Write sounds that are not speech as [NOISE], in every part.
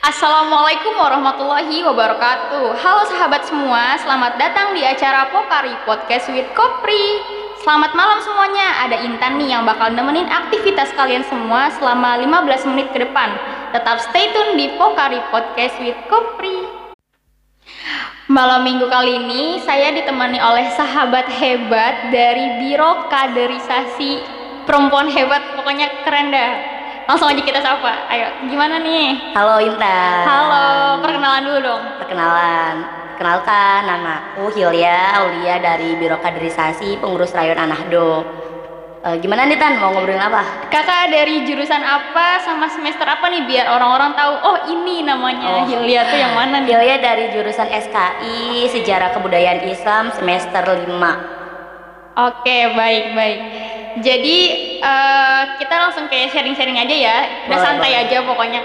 Assalamualaikum warahmatullahi wabarakatuh. Halo sahabat semua, selamat datang di acara Pokari Podcast with Kopri. Selamat malam semuanya, ada Intan nih yang bakal nemenin aktivitas kalian semua selama 15 menit ke depan. Tetap stay tune di Pokari Podcast with Kopri. Malam minggu kali ini saya ditemani oleh sahabat hebat dari Biro Kaderisasi Perempuan hebat, pokoknya keren dah Langsung aja kita sapa. Ayo, gimana nih? Halo Intan. Halo, perkenalan dulu dong. Perkenalan. Kenalkan nama aku Hilya Aulia dari Biro Kaderisasi Pengurus Rayon Anahdo. E, gimana nih Tan, mau ngobrolin apa? Kakak dari jurusan apa sama semester apa nih biar orang-orang tahu, oh ini namanya Oh. Hilya tuh yang mana nih? Hilya dari jurusan SKI Sejarah Kebudayaan Islam semester 5. Oke, baik, baik. Jadi eh, kita langsung kayak sharing-sharing aja ya. Udah santai aja pokoknya.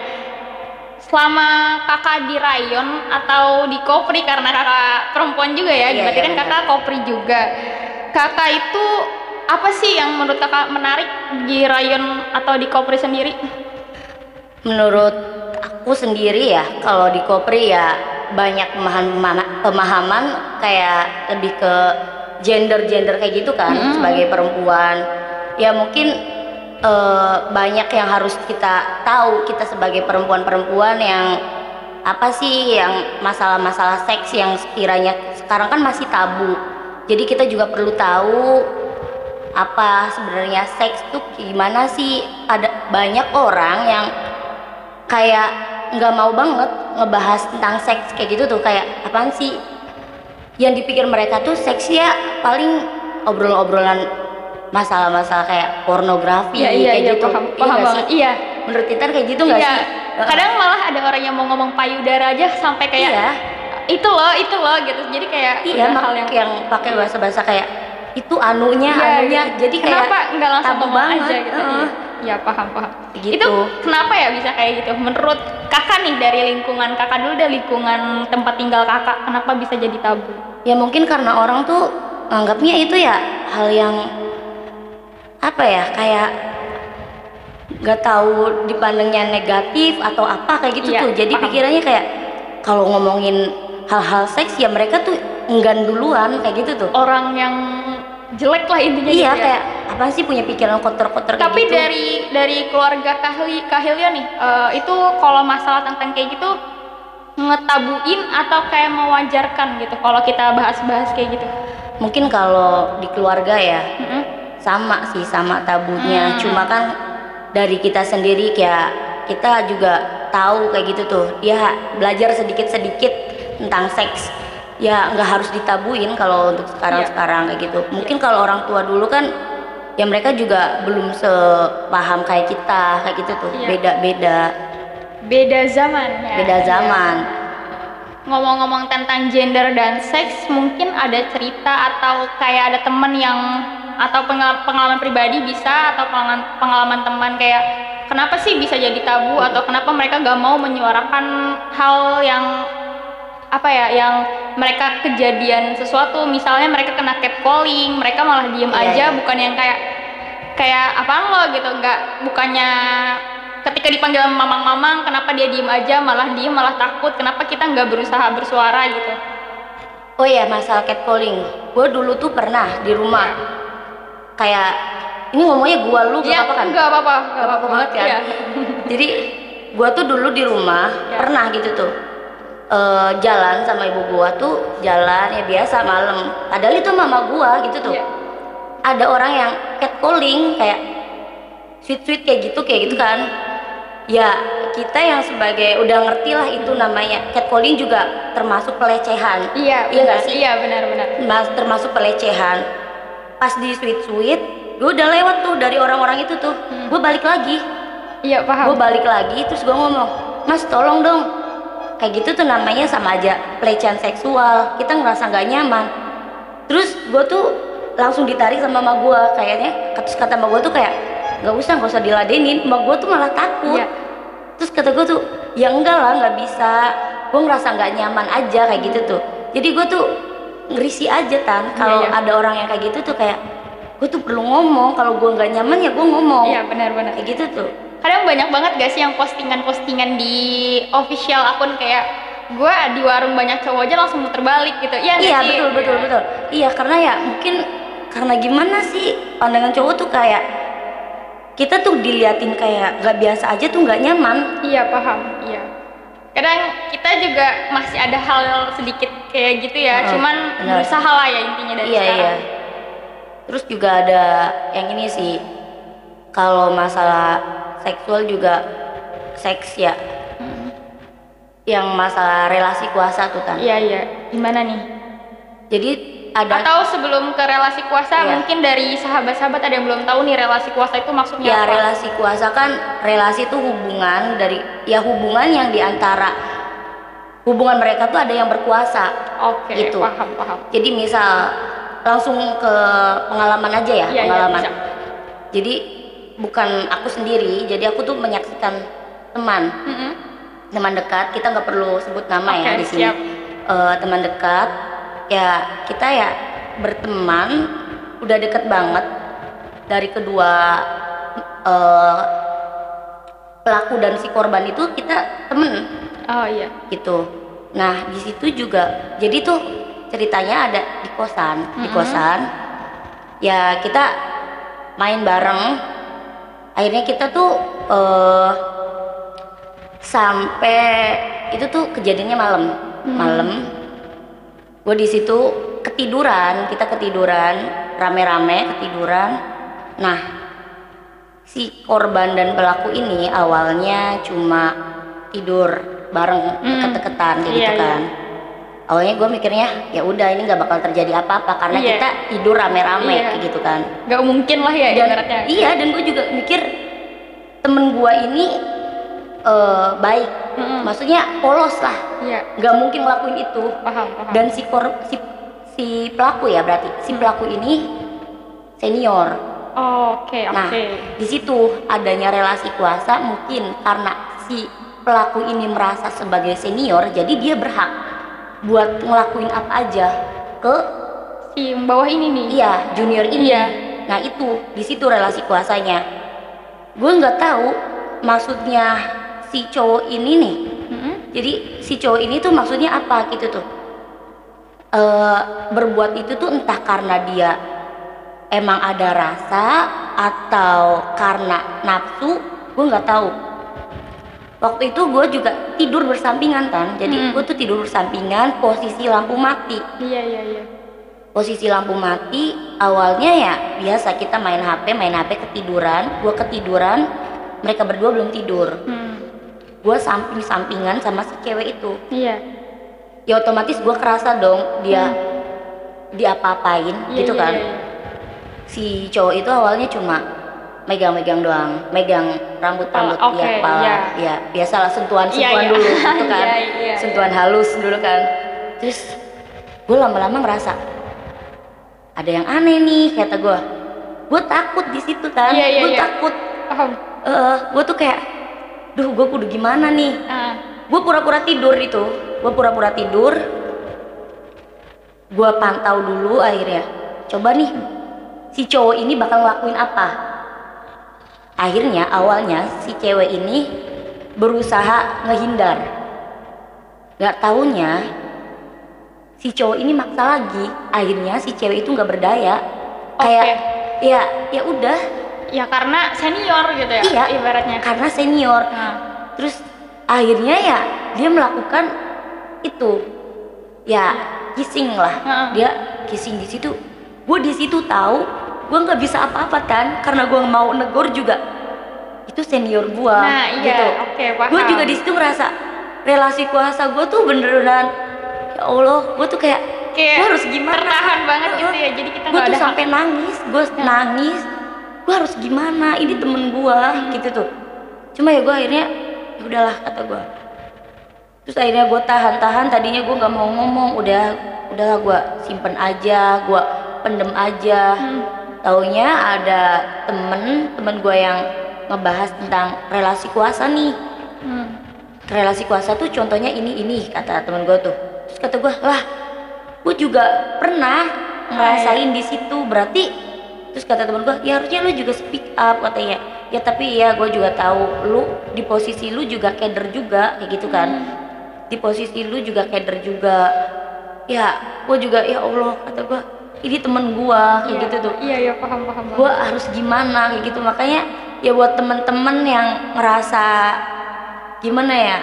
Selama kakak di rayon atau di kopri karena kakak perempuan juga ya, Iya, berarti iya, kan benar. kakak kopri juga. Kakak itu apa sih yang menurut kakak menarik di rayon atau di kopri sendiri? Menurut aku sendiri ya, kalau di Kopri ya banyak pemahaman pemahaman kayak lebih ke gender-gender kayak gitu kan Mm-mm. sebagai perempuan. Ya mungkin eh, banyak yang harus kita tahu kita sebagai perempuan-perempuan yang apa sih yang masalah-masalah seks yang sekiranya sekarang kan masih tabu. Jadi kita juga perlu tahu apa sebenarnya seks tuh gimana sih? Ada banyak orang yang kayak nggak mau banget ngebahas tentang seks kayak gitu tuh kayak apaan sih yang dipikir mereka tuh seks ya paling obrolan-obrolan masalah-masalah kayak pornografi Iya, iya, kayak iya, gitu paham, Iya paham nggak banget. sih? Iya. menurut Titan kayak gitu nggak Iya. sih Kadang malah ada orang yang mau ngomong payudara aja sampai kayak iya itu loh, itu loh gitu. Jadi kayak iya hal yang yang pakai bahasa-bahasa kayak itu anunya Iya, anunya gitu. jadi kayak kenapa nggak langsung tabu ngomong banget, aja gitu? heeh. Iya paham paham. Gitu. Itu kenapa ya bisa kayak gitu? Menurut kakak nih dari lingkungan kakak dulu dari lingkungan tempat tinggal kakak, kenapa bisa jadi tabu? ya mungkin karena orang tuh anggapnya itu ya hal yang apa ya kayak nggak tahu dipandangnya negatif atau apa kayak gitu Iya, tuh jadi paham. pikirannya kayak kalau ngomongin hal-hal seks ya mereka tuh enggan duluan kayak gitu tuh Orang yang jelek lah intinya iya gitu ya. kayak apa sih punya pikiran kotor-kotor Tapi gitu dari dari keluarga Kahli Kahilya nih, eh, itu kalau masalah tentang kayak gitu ngetabuin atau kayak mewajarkan gitu kalau kita bahas-bahas kayak gitu. mungkin kalau di keluarga ya Mm-mm. sama sih sama tabunya Hmm. cuma kan dari kita sendiri kayak kita juga tahu kayak gitu tuh dia belajar sedikit-sedikit tentang seks ya nggak harus ditabuin kalau untuk sekarang-sekarang kayak gitu mungkin kalau orang tua dulu kan ya mereka juga belum sepaham kayak kita kayak gitu tuh Iya. beda-beda Beda zaman ya. beda Iya. zaman Ngomong-ngomong tentang gender dan seks, mungkin ada cerita atau kayak ada temen yang atau pengal- pengalaman pribadi bisa atau pengalaman pengalaman teman kayak kenapa sih bisa jadi tabu atau kenapa mereka gak mau menyuarakan hal yang apa ya yang mereka kejadian sesuatu misalnya mereka kena catcalling mereka malah diem Iya, aja iya. bukan yang kayak kayak apaan lo gitu nggak bukannya ketika dipanggil mamang-mamang kenapa dia diem aja malah diem malah takut kenapa kita nggak berusaha bersuara gitu oh ya masalah catcalling gue dulu tuh pernah di rumah kayak ini ngomongnya gua lu gak Iya, apa-apa kan nggak apa-apa nggak Gak apa-apa banget kan? Iya. Jadi gua tuh dulu di rumah Ya. pernah gitu tuh eh, jalan sama ibu gua tuh jalan ya biasa malam. Padahal itu mama gua gitu tuh. Iya. Ada orang yang catcalling kayak sweet sweet kayak gitu kayak gitu kan. Ya kita yang sebagai udah ngerti lah itu namanya catcalling juga termasuk pelecehan. iya Iya benar. sih? iya benar-benar Mas termasuk pelecehan. Pas di sweet sweet, gue udah lewat tuh dari orang-orang itu tuh. Hmm. Gue balik lagi iya gue paham balik lagi terus gue ngomong mas tolong dong kayak gitu tuh namanya sama aja pelecehan seksual. Kita ngerasa nggak nyaman. Terus gue tuh langsung ditarik sama mama gue kayaknya terus kata mama gue tuh kayak nggak usah nggak usah diladenin. Mama gue tuh malah takut. Iya. terus kata gue tuh ya enggak lah nggak bisa. Gue ngerasa nggak nyaman aja kayak gitu tuh. Jadi gue tuh ngerisi aja tan. Kalau iya. ada orang yang kayak gitu tuh kayak gue tuh perlu ngomong. Kalau gue nggak nyaman ya gue ngomong. Iya benar-benar kayak gitu tuh kadang banyak banget gak sih yang postingan-postingan di official akun kayak gue di warung banyak cowok aja langsung muter balik gitu. Iya iya sih? betul betul betul. Iya karena ya mungkin karena gimana sih pandangan cowok tuh kayak kita tuh diliatin kayak gak biasa aja tuh nggak nyaman. Iya paham. Iya. Kadang kita juga masih ada hal sedikit kayak gitu ya Heeh, cuman benar. berusaha lah ya intinya dari iya sekarang. iya. Terus juga ada yang ini sih kalau masalah seksual juga seks ya. Yang masalah relasi kuasa tuh kan iya iya. Gimana nih? Jadi ada atau sebelum ke relasi kuasa Iya. mungkin dari sahabat-sahabat ada yang belum tahu nih relasi kuasa itu maksudnya ya apa? relasi kuasa kan relasi itu hubungan dari ya hubungan yang di antara hubungan mereka tuh ada yang berkuasa. Oke gitu. paham paham. Jadi misal langsung ke pengalaman aja ya iya, pengalaman. bisa. jadi bukan aku sendiri jadi aku tuh menyaksikan teman. Mm-mm. teman dekat kita nggak perlu sebut nama ya Oke, di sini. siap. Eh, teman dekat ya kita ya berteman udah deket banget dari kedua eh, pelaku dan si korban itu kita temen. Oh iya. Gitu. Nah di situ juga jadi tuh ceritanya ada di kosan. Di Mm-mm. kosan ya kita main bareng akhirnya kita tuh eh sampai itu tuh kejadiannya malam Hmm. malam gue di situ ketiduran kita ketiduran rame-rame ketiduran nah si korban dan pelaku ini awalnya cuma tidur bareng Hmm. deket-deketan Iya, gitu iya. kan awalnya gue mikirnya ya udah ini nggak bakal terjadi apa-apa karena Iya. kita tidur rame-rame Iya. kayak gitu kan. Nggak mungkin lah ya dan ibaratnya. iya dan gue juga mikir temen gue ini eh, baik. Mm-mm. maksudnya polos lah. Iya. Nggak mungkin ngelakuin itu. Paham paham. Dan si kor si, si pelaku ya berarti si pelaku ini senior. Oh, oke nah oke. di situ adanya relasi kuasa mungkin karena si pelaku ini merasa sebagai senior jadi dia berhak buat ngelakuin apa aja ke si yang bawah ini nih. Iya junior ini. Iya. nah itu di situ relasi kuasanya. Gue nggak tahu maksudnya si cowok ini nih. Mm-mm. jadi si cowok ini tuh maksudnya apa gitu tuh? Eh berbuat itu tuh entah karena dia emang ada rasa atau karena nafsu gue nggak tahu waktu itu gue juga tidur bersampingan kan jadi Mm. gue tuh tidur bersampingan posisi lampu mati. Iya iya iya. Posisi lampu mati awalnya ya biasa kita main HP main HP ketiduran. Gue ketiduran mereka berdua belum tidur. Hmm. gue samping sampingan sama si cewek itu. Iya. Ya otomatis gue kerasa dong dia diapa-apain Iya, gitu iya, kan. iya, iya. si cowok itu awalnya cuma megang-megang doang megang rambut-rambut Kepala, dia oke, kepala. iya. ya biasalah sentuhan-sentuhan Iya, iya. dulu [LAUGHS] gitu kan. Iya, iya, sentuhan halus dulu kan. Terus gue lama-lama ngerasa ada yang aneh nih kata gue gue takut di situ kan Iya, iya, gue iya. takut. Eh gue tuh kayak duh gue kudu gimana nih? Ah. Gue pura-pura tidur itu gue pura-pura tidur. Gue pantau dulu akhirnya. Coba nih si cowok ini bakal ngelakuin apa akhirnya awalnya si cewek ini berusaha ngehindar. Nggak taunya si cowok ini maksa lagi. Akhirnya si cewek itu nggak berdaya. Kayak ya ya udah. Ya karena senior gitu ya Iya. ibaratnya. karena senior. Nah. Terus akhirnya ya dia melakukan itu. Ya kissing lah. Heeh. dia kissing di situ. Gue di situ tahu gue nggak bisa apa-apa kan karena gue mau negor juga. Itu senior gue nah iya gitu. paham. gue juga di situ merasa relasi kuasa gue tuh beneran ya allah gue tuh kayak kayak gue harus gimana? tertahan banget gitu ya jadi kita gue tuh ada sampai nangis gue nangis. Gue harus gimana? Ini temen gue gitu tuh. Cuma ya gue akhirnya ya udahlah kata gue terus akhirnya gue tahan-tahan tadinya gue nggak mau ngomong udah udah gue simpen aja gue pendem aja. Hmm. Taunya ada temen temen gue yang ngebahas tentang relasi kuasa nih. Hmm. relasi kuasa tuh contohnya ini ini kata temen gue tuh. Terus kata gue lah gue juga pernah ngerasain di situ berarti terus kata temen gue ya harusnya lu juga speak up katanya. Ya tapi ya gue juga tahu lu di posisi lu juga keder juga kayak gitu kan. Di posisi lu juga keder juga. Ya gue juga ya Allah kata gue ini temen gue kayak Iya. gitu tuh. Iya iya paham paham. gue harus gimana kayak gitu. Makanya ya buat temen-temen yang ngerasa gimana ya?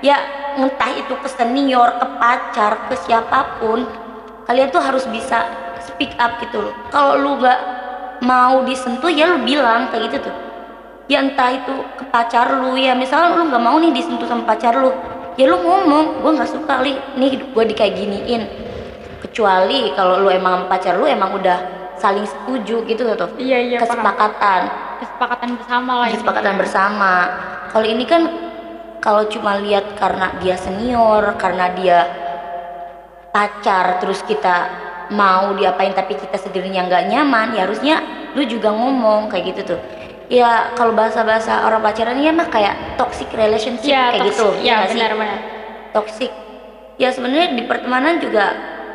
Ya entah itu ke senior ke pacar ke siapa pun kalian tuh harus bisa speak up gitu loh. Kalau lu nggak mau disentuh ya lu bilang kayak gitu tuh. Ya entah itu ke pacar lu ya misalnya lu nggak mau nih disentuh sama pacar lu ya lu ngomong gue nggak suka li. Nih hidup gue di kayak giniin kecuali kalau lu emang pacar lu emang udah saling setuju gitu tuh Iya iya kesepakatan Kesepakatan bersama lah. kesepakatan intinya. bersama kalau ini kan kalau cuma lihat karena dia senior karena dia pacar terus kita mau diapain tapi kita sendirinya nggak nyaman ya harusnya lu juga ngomong kayak gitu tuh ya kalau bahasa-bahasa orang pacaran ya mah kayak toxic relationship Iya kayak toxic. gitu Iya nggak sih? benar benar. toxic ya sebenarnya di pertemanan juga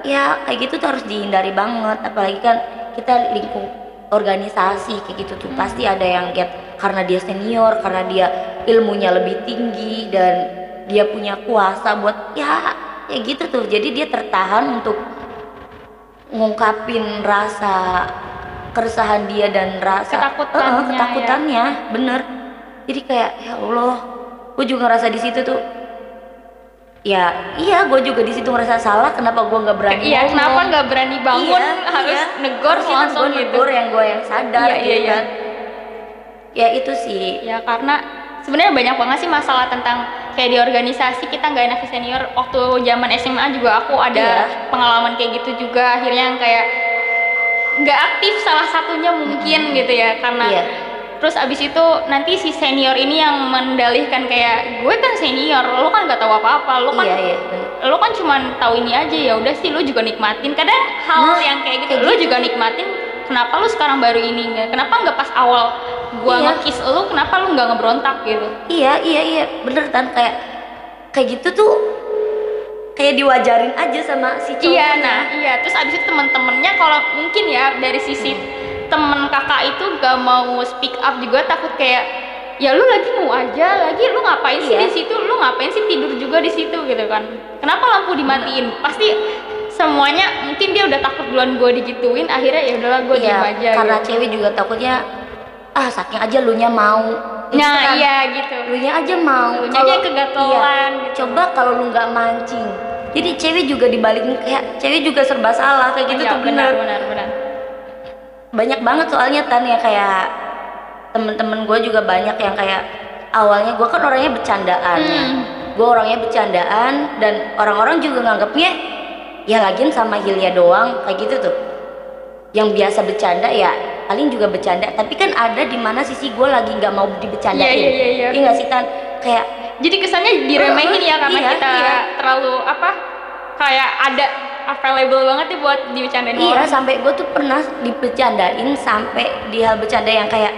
ya kayak gitu tuh harus dihindari banget. Apalagi kan kita lingkup organisasi kayak gitu tuh. Pasti ada yang get karena dia senior karena dia ilmunya lebih tinggi dan dia punya kuasa buat ya ya gitu tuh. Jadi dia tertahan untuk ngungkapin rasa keresahan dia dan rasa Ketakutannya, eh, ketakutannya. bener. Jadi kayak ya Allah gue juga ngerasa di situ tuh ya iya gue juga di situ ngerasa salah kenapa gue nggak berani Iya ngomong. kenapa nggak berani bangun Iya, [LAUGHS] harus iya. negor Harusnya kan langsung gua gitu. negor yang gue yang sadar Iya, gitu iya, iya. kan ya itu sih Ya karena sebenarnya banyak banget sih masalah tentang kayak di organisasi kita nggak enak ke senior. Waktu zaman SMA juga aku ada Iya. pengalaman kayak gitu juga. Akhirnya yang kayak nggak aktif salah satunya mungkin gitu ya karena Iya. Terus abis itu nanti si senior ini yang mendalihkan kayak gue kan senior lo kan nggak tahu apa-apa lo kan iya iya lo kan cuma tahu ini aja ya udah sih lo juga nikmatin. Kadang hal Nah, yang kayak gitu kayak lo gitu. juga nikmatin kenapa lo sekarang baru ini nggak kenapa nggak pas awal gua Iya. ngekiss lo kenapa lo nggak ngebrontak gitu? Iya iya iya bener kan kayak kayak gitu tuh kayak diwajarin aja sama si cowoknya iya nah iya. Terus abis itu temen-temennya kalau mungkin ya dari sisi temen kakak itu gak mau speak up juga takut kayak ya lu lagi mau aja lagi lu ngapain sih Iya. di situ? Lu ngapain sih tidur juga di situ? Gitu kan. Kenapa lampu dimatiin? Pasti semuanya mungkin dia udah takut duluan gue digituin akhirnya ya udahlah gue Iya, diem aja karena gitu. cewek juga takutnya ah saking aja lu nya mau. Terus nah kan, iya gitu. Lu nya aja mau. Lunya Kalau- aja kegatelan iya, gitu. coba kalau lu nggak mancing. Jadi cewek juga dibalikin kayak cewek juga serba salah kayak gitu Iya, tuh benar benar benar banyak banget soalnya tan ya kayak temen-temen gue juga banyak yang kayak awalnya gue kan orangnya bercandaan ya Hmm. gue orangnya bercandaan dan orang-orang juga nganggapnya ya lagian sama Hilya doang kayak gitu tuh yang biasa bercanda ya paling juga bercanda tapi kan ada di mana sisi gue lagi nggak mau dibercandain Iya, iya, iya, iya. nggak sih tan kayak jadi kesannya diremehin ya karena Iya, kita iya. terlalu apa kayak ada available banget ya buat dibicarain Iya orang sampai gue tuh pernah dibercandain sampai di hal bercanda yang kayak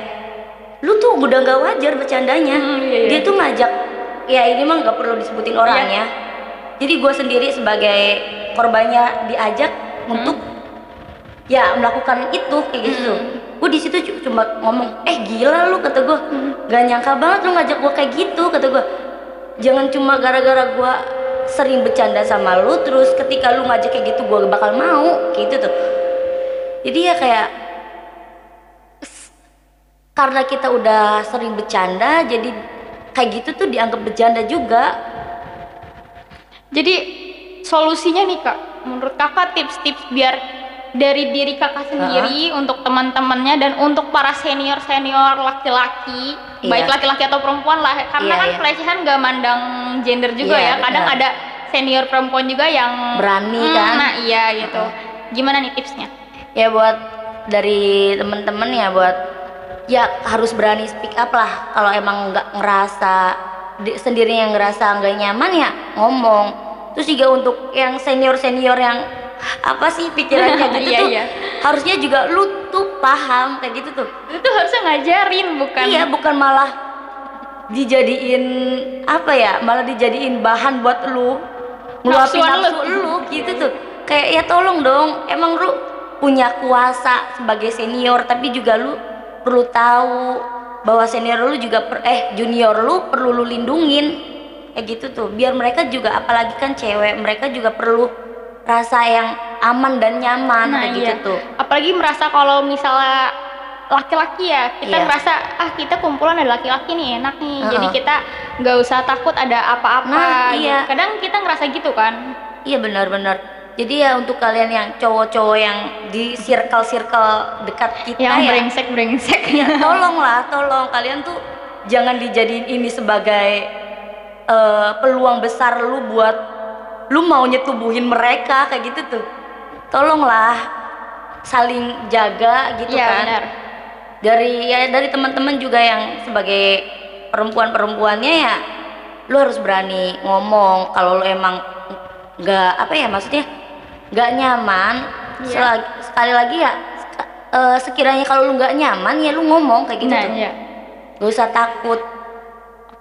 lu tuh udah nggak wajar bercandanya. Hmm, iya, iya. Dia tuh ngajak ya ini mah nggak perlu disebutin orangnya. Jadi gue sendiri sebagai korbannya diajak untuk ya melakukan itu kayak gitu. Gue di situ cu- cuma ngomong eh gila lu kata gue gak nyangka banget lu ngajak gue kayak gitu kata gue jangan cuma gara-gara gue sering bercanda sama lu terus ketika lu ngajak kayak gitu gue bakal mau gitu tuh. Jadi ya kayak karena kita udah sering bercanda jadi kayak gitu tuh dianggap bercanda juga. Jadi solusinya nih kak. Menurut kakak tips-tips biar dari diri kakak sendiri untuk teman-temannya dan untuk para senior senior laki-laki Iya. baik laki-laki atau perempuan lah karena Iya, kan iya. pelecehan gak mandang gender juga Iya, ya kadang benar. ada senior perempuan juga yang Berani Hmm, kan? nah iya gitu gimana nih tipsnya ya buat dari temen-temen ya buat ya harus berani speak up lah kalau emang nggak ngerasa di- sendiri yang ngerasa nggak nyaman ya ngomong terus juga untuk yang senior senior yang apa sih pikirannya gitu Iya, tuh? iya. harusnya juga lu tuh paham kayak gitu tuh. Itu harusnya ngajarin bukan? Iya bukan malah dijadiin apa ya malah dijadiin bahan buat lu. Ngeluapin Nafsuan lu. nafsu lu gitu tuh. Kayak ya tolong dong emang lu punya kuasa sebagai senior tapi juga lu perlu tahu bahwa senior lu juga per, eh junior lu perlu lu lindungin. Kayak gitu tuh. Biar mereka juga apalagi kan cewek mereka juga perlu rasa yang aman dan nyaman Nah, kayak gitu iya. tuh apalagi merasa kalau misalnya laki-laki ya kita Iya. merasa ah kita kumpulan ada laki-laki nih enak nih jadi Heeh. kita nggak usah takut ada apa-apa Nah, gitu. iya. kadang kita ngerasa gitu kan iya benar-benar jadi ya untuk kalian yang cowok-cowok yang di circle-circle dekat kita yang ya brengsek brengsek tolonglah tolong kalian tuh jangan dijadiin ini sebagai eh, peluang besar lu buat lu mau nyetubuhin mereka kayak gitu tuh. Tolonglah saling jaga gitu Iya, kan. benar. dari ya dari teman-teman juga yang sebagai perempuan-perempuannya ya lu harus berani ngomong kalau lu emang nggak apa ya maksudnya nggak nyaman. Iya. selagi- sekali lagi ya eh, sekiranya kalau lu nggak nyaman ya lu ngomong kayak gitu nah tuh. iya. Gak usah takut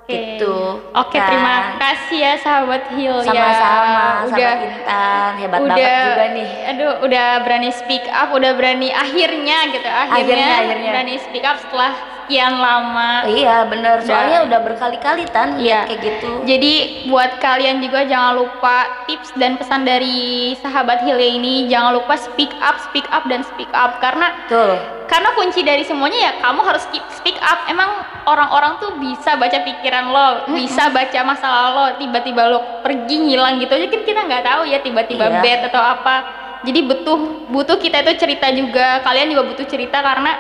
Oke. Gitu, Oke, kan. terima kasih ya sahabat Hilya. sama-sama Udah sahabat Intan hebat udah banget juga nih Aduh, udah berani speak up, udah berani akhirnya gitu. Akhirnya, Akhirnya, akhirnya. berani speak up setelah sekian lama. iya bener soalnya udah berkali-kali tan Iya. kayak gitu Jadi buat kalian juga jangan lupa tips dan pesan dari sahabat Hilya ini jangan lupa speak up, speak up dan speak up karena tuh karena kunci dari semuanya ya kamu harus keep speak up. Emang orang-orang tuh bisa baca pikiran lo, bisa baca masalah lo, tiba-tiba lo pergi ngilang gitu aja kan kita nggak tahu ya tiba-tiba Iya. bad atau apa. Jadi butuh butuh kita itu cerita juga, kalian juga butuh cerita karena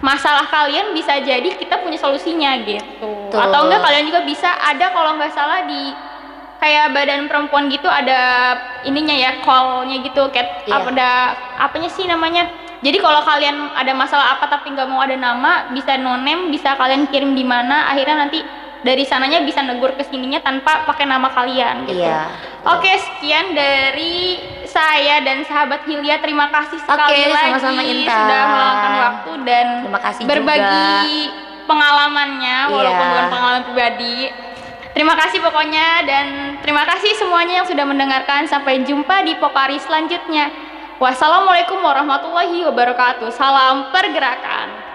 masalah kalian bisa jadi kita punya solusinya gitu. Betul. Atau enggak kalian juga bisa ada kalau nggak salah di kayak badan perempuan gitu ada ininya ya callnya gitu kayak Iya. apa ada apanya sih namanya jadi kalau kalian ada masalah apa tapi nggak mau ada nama bisa no name bisa kalian kirim di mana akhirnya nanti dari sananya bisa negur ke sininya tanpa pakai nama kalian gitu. iya Oke, sekian dari saya dan sahabat Hilya. Terima kasih sekali Oke, lagi sama-sama, Intan. sudah meluangkan waktu dan Terima kasih berbagi pengalamannya walaupun Iya. bukan pengalaman pribadi. Terima kasih pokoknya dan terima kasih semuanya yang sudah mendengarkan. Sampai jumpa di Pokari selanjutnya. Wassalamualaikum warahmatullahi wabarakatuh. Salam pergerakan.